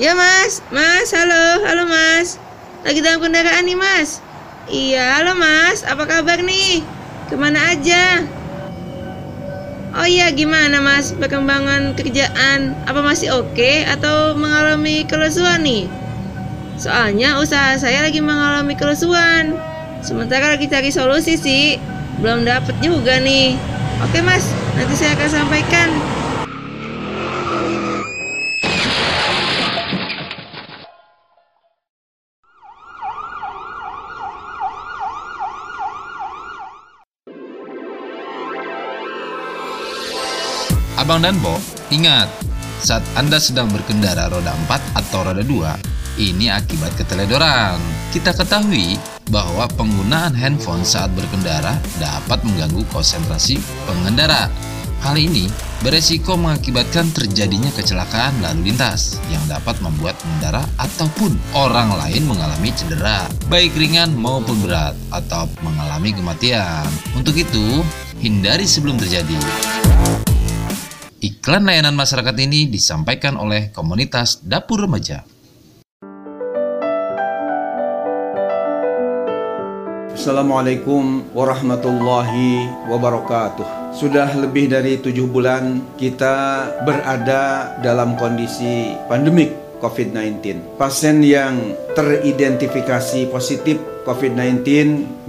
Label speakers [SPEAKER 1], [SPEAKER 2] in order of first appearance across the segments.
[SPEAKER 1] Ya mas, mas, halo, halo mas. Lagi dalam kendaraan nih mas? Iya, halo mas, apa kabar nih? Ke mana aja? Oh iya, gimana mas? Perkembangan kerjaan? Apa masih oke atau mengalami kelesuan nih? Soalnya usaha saya lagi mengalami kelesuan Sementara lagi cari solusi sih. Belum dapet juga nih. Oke mas, nanti saya akan sampaikan
[SPEAKER 2] Abang dan Bo, ingat, saat Anda sedang berkendara roda 4 atau roda 2, ini akibat keteledoran. Kita ketahui bahwa penggunaan handphone saat berkendara dapat mengganggu konsentrasi pengendara. Hal ini beresiko mengakibatkan terjadinya kecelakaan lalu lintas yang dapat membuat pengendara ataupun orang lain mengalami cedera, baik ringan maupun berat, atau mengalami kematian. Untuk itu, hindari sebelum terjadi. Iklan layanan masyarakat ini disampaikan oleh komunitas Dapur Remaja.
[SPEAKER 3] Assalamualaikum warahmatullahi wabarakatuh. Sudah lebih dari tujuh bulan kita berada dalam kondisi pandemik COVID-19. Pasien yang teridentifikasi positif COVID-19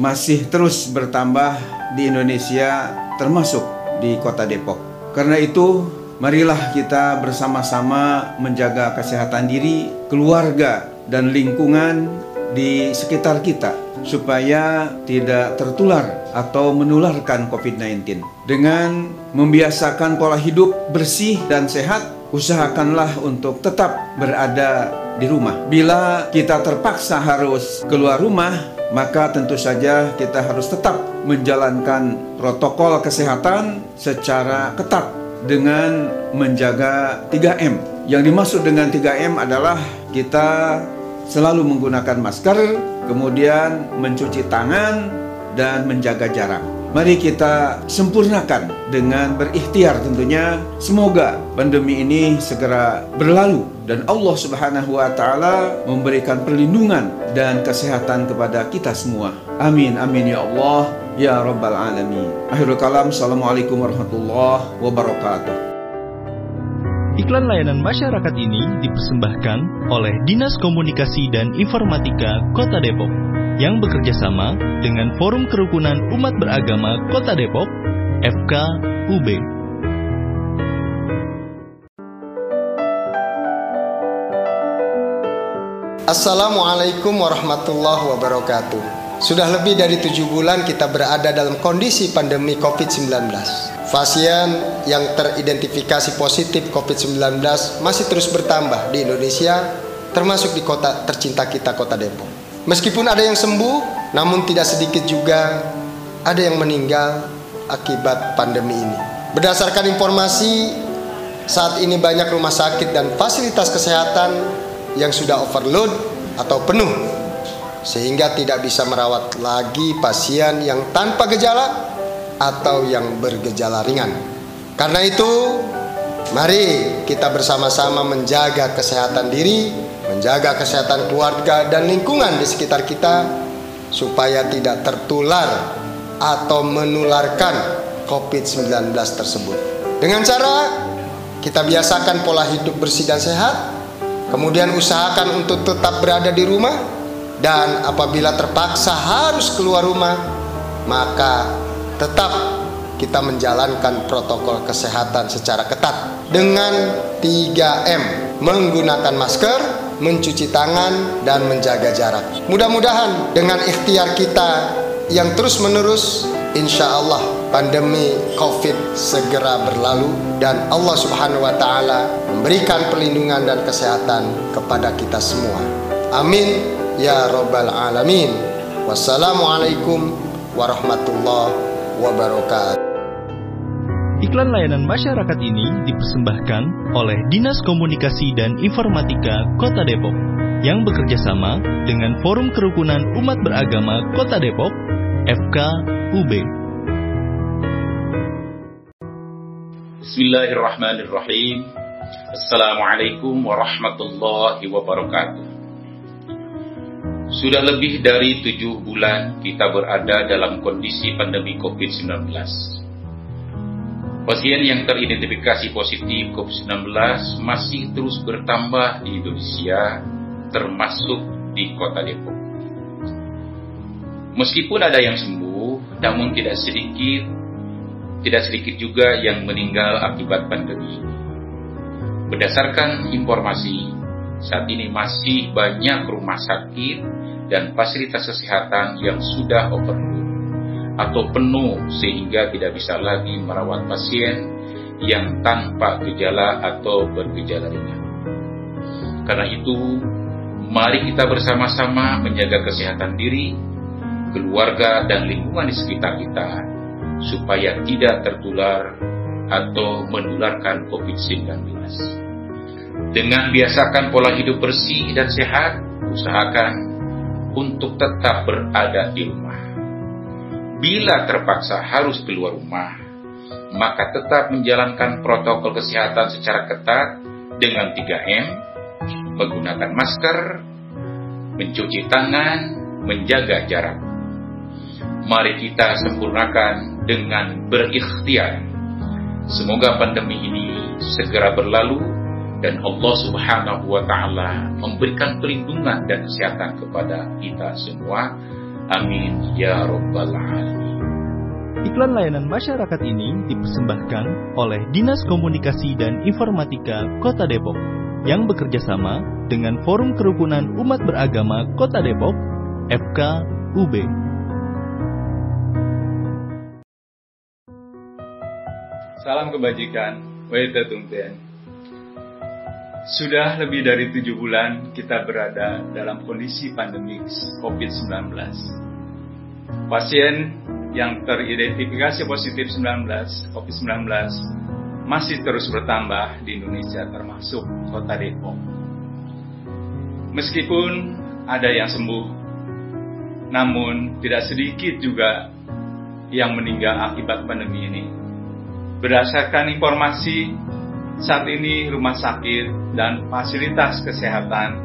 [SPEAKER 3] masih terus bertambah di Indonesia termasuk di kota Depok. Karena itu, marilah kita bersama-sama menjaga kesehatan diri, keluarga, dan lingkungan di sekitar kita supaya tidak tertular atau menularkan COVID-19. Dengan membiasakan pola hidup bersih dan sehat, usahakanlah untuk tetap berada di rumah. Bila kita terpaksa harus keluar rumah, maka tentu saja kita harus tetap menjalankan protokol kesehatan secara ketat dengan menjaga 3M. Yang dimaksud dengan 3M adalah kita selalu menggunakan masker, kemudian mencuci tangan dan menjaga jarak. Mari kita sempurnakan dengan berikhtiar tentunya. Semoga pandemi ini segera berlalu dan Allah Subhanahu wa taala memberikan perlindungan dan kesehatan kepada kita semua. Amin amin ya Allah ya rabbal alamin. Akhirul kalam. Assalamualaikum warahmatullahi wabarakatuh.
[SPEAKER 4] Iklan layanan masyarakat ini dipersembahkan oleh Dinas Komunikasi dan Informatika Kota Depok yang bekerja sama dengan Forum Kerukunan Umat Beragama Kota Depok, FKUB.
[SPEAKER 5] Assalamualaikum warahmatullahi wabarakatuh. Sudah lebih dari tujuh bulan kita berada dalam kondisi pandemi COVID-19. Pasien yang teridentifikasi positif COVID-19 masih terus bertambah di Indonesia, termasuk di kota tercinta kita, Kota Depok. Meskipun ada yang sembuh, namun tidak sedikit juga ada yang meninggal akibat pandemi ini. Berdasarkan informasi, saat ini banyak rumah sakit dan fasilitas kesehatan yang sudah overload atau penuh sehingga tidak bisa merawat lagi pasien yang tanpa gejala atau yang bergejala ringan. Karena itu, mari kita bersama-sama menjaga kesehatan diri menjaga kesehatan keluarga dan lingkungan di sekitar kita supaya tidak tertular atau menularkan COVID-19 tersebut. Dengan cara kita biasakan pola hidup bersih dan sehat, kemudian usahakan untuk tetap berada di rumah dan apabila terpaksa harus keluar rumah, maka tetap kita menjalankan protokol kesehatan secara ketat dengan 3M, menggunakan masker, mencuci tangan, dan menjaga jarak. Mudah-mudahan dengan ikhtiar kita yang terus-menerus, insya Allah pandemi COVID segera berlalu dan Allah Subhanahu wa Ta'ala memberikan perlindungan dan kesehatan kepada kita semua. Amin ya Rabbal 'Alamin. Wassalamualaikum warahmatullahi wabarakatuh.
[SPEAKER 4] Iklan layanan masyarakat ini dipersembahkan oleh Dinas Komunikasi dan Informatika Kota Depok yang bekerja sama dengan Forum Kerukunan Umat Beragama Kota Depok, FKUB.
[SPEAKER 6] Bismillahirrahmanirrahim. Assalamualaikum warahmatullahi wabarakatuh. Sudah lebih dari tujuh bulan kita berada dalam kondisi pandemi COVID-19. Pasien yang teridentifikasi positif COVID-19 masih terus bertambah di Indonesia, termasuk di kota Depok. Meskipun ada yang sembuh, namun tidak sedikit, tidak sedikit juga yang meninggal akibat pandemi. Berdasarkan informasi, saat ini masih banyak rumah sakit dan fasilitas kesehatan yang sudah overload atau penuh sehingga tidak bisa lagi merawat pasien yang tanpa gejala atau bergejala ringan. Karena itu, mari kita bersama-sama menjaga kesehatan diri, keluarga, dan lingkungan di sekitar kita supaya tidak tertular atau menularkan COVID-19. Dengan biasakan pola hidup bersih dan sehat, usahakan untuk tetap berada di rumah. Bila terpaksa harus keluar rumah, maka tetap menjalankan protokol kesehatan secara ketat dengan 3M, menggunakan masker, mencuci tangan, menjaga jarak. Mari kita sempurnakan dengan berikhtiar. Semoga pandemi ini segera berlalu dan Allah Subhanahu wa taala memberikan perlindungan dan kesehatan kepada kita semua. Amin ya rabbal alamin.
[SPEAKER 4] Iklan layanan masyarakat ini dipersembahkan oleh Dinas Komunikasi dan Informatika Kota Depok yang bekerja sama dengan Forum Kerukunan Umat Beragama Kota Depok, FKUB.
[SPEAKER 7] Salam kebajikan, Weta Tungten. Sudah lebih dari tujuh bulan kita berada dalam kondisi pandemi COVID-19. Pasien yang teridentifikasi positif 19, COVID-19 masih terus bertambah di Indonesia termasuk kota Depok. Meskipun ada yang sembuh, namun tidak sedikit juga yang meninggal akibat pandemi ini. Berdasarkan informasi saat ini rumah sakit dan fasilitas kesehatan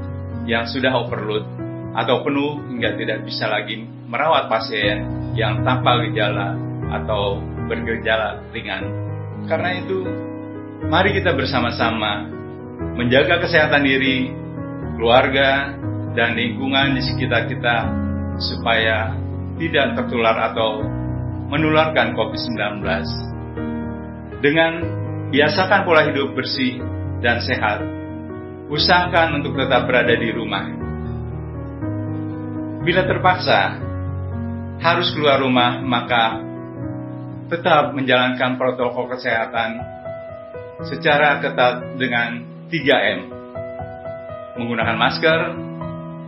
[SPEAKER 7] yang sudah overload atau penuh hingga tidak bisa lagi merawat pasien yang tanpa gejala atau bergejala ringan. Karena itu, mari kita bersama-sama menjaga kesehatan diri, keluarga, dan lingkungan di sekitar kita supaya tidak tertular atau menularkan COVID-19. Dengan Biasakan pola hidup bersih dan sehat. Usahakan untuk tetap berada di rumah. Bila terpaksa harus keluar rumah, maka tetap menjalankan protokol kesehatan secara ketat dengan 3M. Menggunakan masker,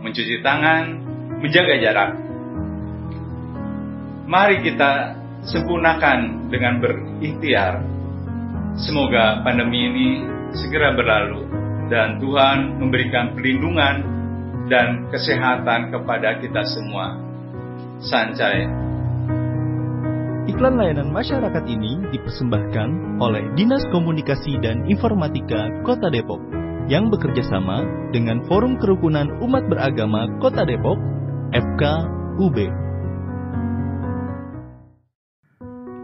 [SPEAKER 7] mencuci tangan, menjaga jarak. Mari kita sempurnakan dengan berikhtiar Semoga pandemi ini segera berlalu dan Tuhan memberikan perlindungan dan kesehatan kepada kita semua. Sancai.
[SPEAKER 4] Iklan layanan masyarakat ini dipersembahkan oleh Dinas Komunikasi dan Informatika Kota Depok yang bekerja sama dengan Forum Kerukunan Umat Beragama Kota Depok, FKUB.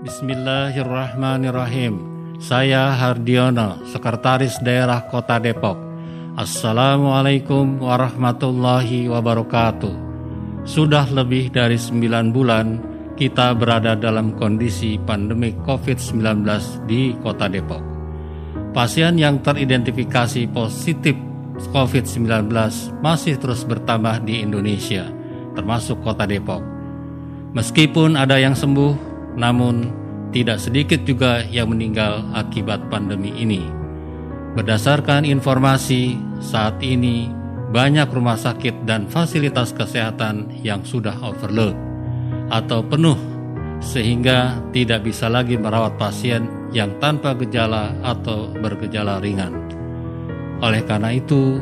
[SPEAKER 8] Bismillahirrahmanirrahim. Saya Hardiono, Sekretaris Daerah Kota Depok. Assalamualaikum warahmatullahi wabarakatuh. Sudah lebih dari 9 bulan kita berada dalam kondisi pandemi COVID-19 di Kota Depok. Pasien yang teridentifikasi positif COVID-19 masih terus bertambah di Indonesia, termasuk Kota Depok. Meskipun ada yang sembuh, namun tidak sedikit juga yang meninggal akibat pandemi ini. Berdasarkan informasi, saat ini banyak rumah sakit dan fasilitas kesehatan yang sudah overload atau penuh sehingga tidak bisa lagi merawat pasien yang tanpa gejala atau bergejala ringan. Oleh karena itu,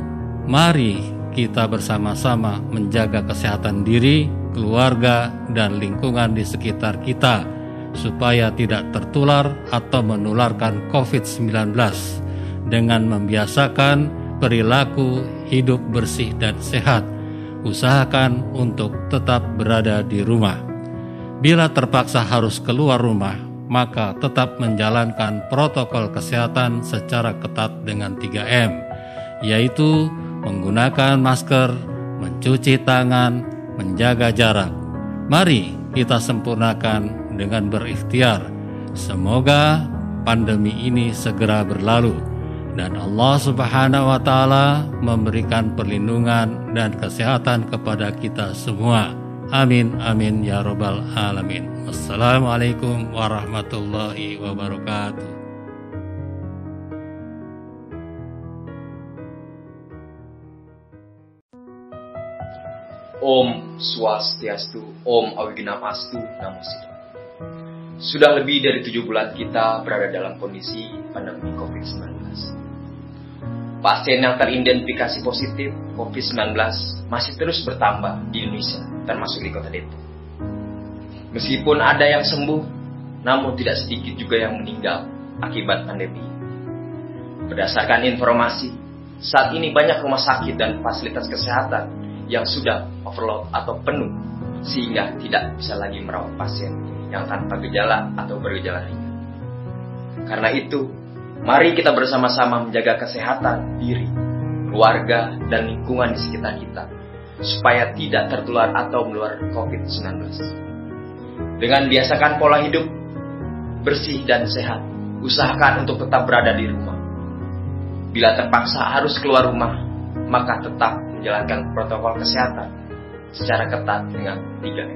[SPEAKER 8] mari kita bersama-sama menjaga kesehatan diri, keluarga, dan lingkungan di sekitar kita supaya tidak tertular atau menularkan COVID-19 dengan membiasakan perilaku hidup bersih dan sehat. Usahakan untuk tetap berada di rumah. Bila terpaksa harus keluar rumah, maka tetap menjalankan protokol kesehatan secara ketat dengan 3M, yaitu menggunakan masker, mencuci tangan, menjaga jarak. Mari kita sempurnakan dengan berikhtiar. Semoga pandemi ini segera berlalu dan Allah Subhanahu wa taala memberikan perlindungan dan kesehatan kepada kita semua. Amin amin ya robbal alamin. Wassalamualaikum warahmatullahi wabarakatuh.
[SPEAKER 9] Om Swastiastu, Om Awiginapastu, Namo Siddhaya. Sudah lebih dari tujuh bulan kita berada dalam kondisi pandemi COVID-19. Pasien yang teridentifikasi positif COVID-19 masih terus bertambah di Indonesia, termasuk di kota Depok. Meskipun ada yang sembuh, namun tidak sedikit juga yang meninggal akibat pandemi. Berdasarkan informasi, saat ini banyak rumah sakit dan fasilitas kesehatan yang sudah overload atau penuh sehingga tidak bisa lagi merawat pasien yang tanpa gejala atau bergejala ringan. Karena itu, mari kita bersama-sama menjaga kesehatan diri, keluarga, dan lingkungan di sekitar kita supaya tidak tertular atau menular COVID-19. Dengan biasakan pola hidup bersih dan sehat, usahakan untuk tetap berada di rumah. Bila terpaksa harus keluar rumah, maka tetap menjalankan protokol kesehatan secara ketat dengan 3M.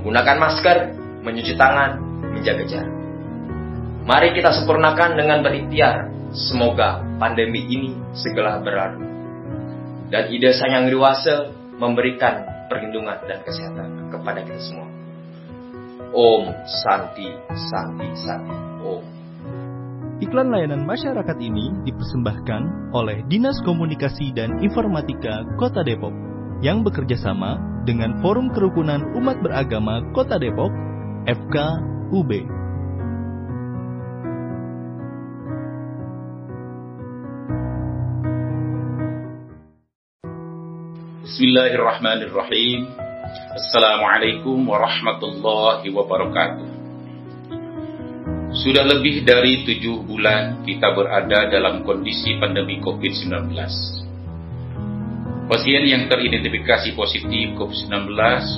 [SPEAKER 9] Menggunakan masker, mencuci tangan, menjaga jarak. Mari kita sempurnakan dengan berikhtiar. Semoga pandemi ini segera berlalu. Dan ide sang yang dewasa memberikan perlindungan dan kesehatan kepada kita semua. Om Santi Santi Santi Om.
[SPEAKER 4] Iklan layanan masyarakat ini dipersembahkan oleh Dinas Komunikasi dan Informatika Kota Depok yang bekerja sama dengan Forum Kerukunan Umat Beragama Kota Depok, FKUB.
[SPEAKER 6] Bismillahirrahmanirrahim. Assalamualaikum warahmatullahi wabarakatuh. Sudah lebih dari tujuh bulan kita berada dalam kondisi pandemi COVID-19. Pasien yang teridentifikasi positif COVID-19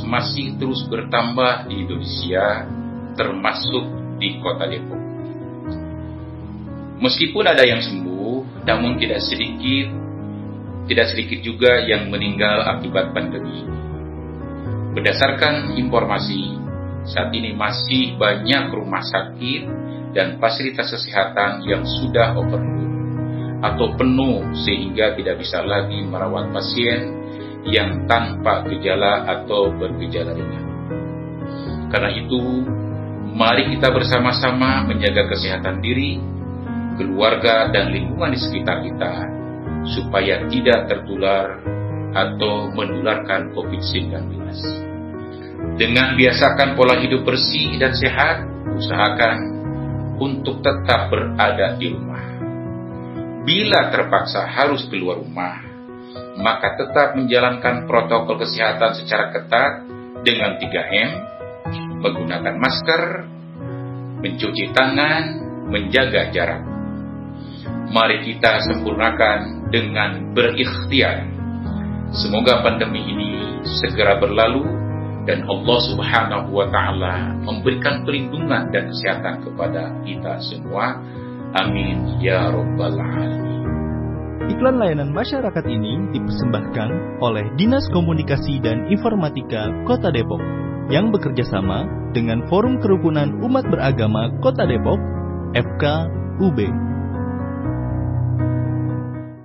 [SPEAKER 6] masih terus bertambah di Indonesia, termasuk di kota Depok. Meskipun ada yang sembuh, namun tidak sedikit, tidak sedikit juga yang meninggal akibat pandemi. Berdasarkan informasi, saat ini masih banyak rumah sakit dan fasilitas kesehatan yang sudah overload atau penuh sehingga tidak bisa lagi merawat pasien yang tanpa gejala atau bergejala ringan. Karena itu, mari kita bersama-sama menjaga kesehatan diri, keluarga, dan lingkungan di sekitar kita supaya tidak tertular atau menularkan COVID-19. Dengan biasakan pola hidup bersih dan sehat, usahakan untuk tetap berada di rumah. Bila terpaksa harus keluar rumah, maka tetap menjalankan protokol kesehatan secara ketat dengan 3M, menggunakan masker, mencuci tangan, menjaga jarak. Mari kita sempurnakan dengan berikhtiar. Semoga pandemi ini segera berlalu dan Allah Subhanahu wa taala memberikan perlindungan dan kesehatan kepada kita semua. Amin ya rabbal alamin.
[SPEAKER 4] Iklan layanan masyarakat ini dipersembahkan oleh Dinas Komunikasi dan Informatika Kota Depok yang bekerja sama dengan Forum Kerukunan Umat Beragama Kota Depok, FKUB.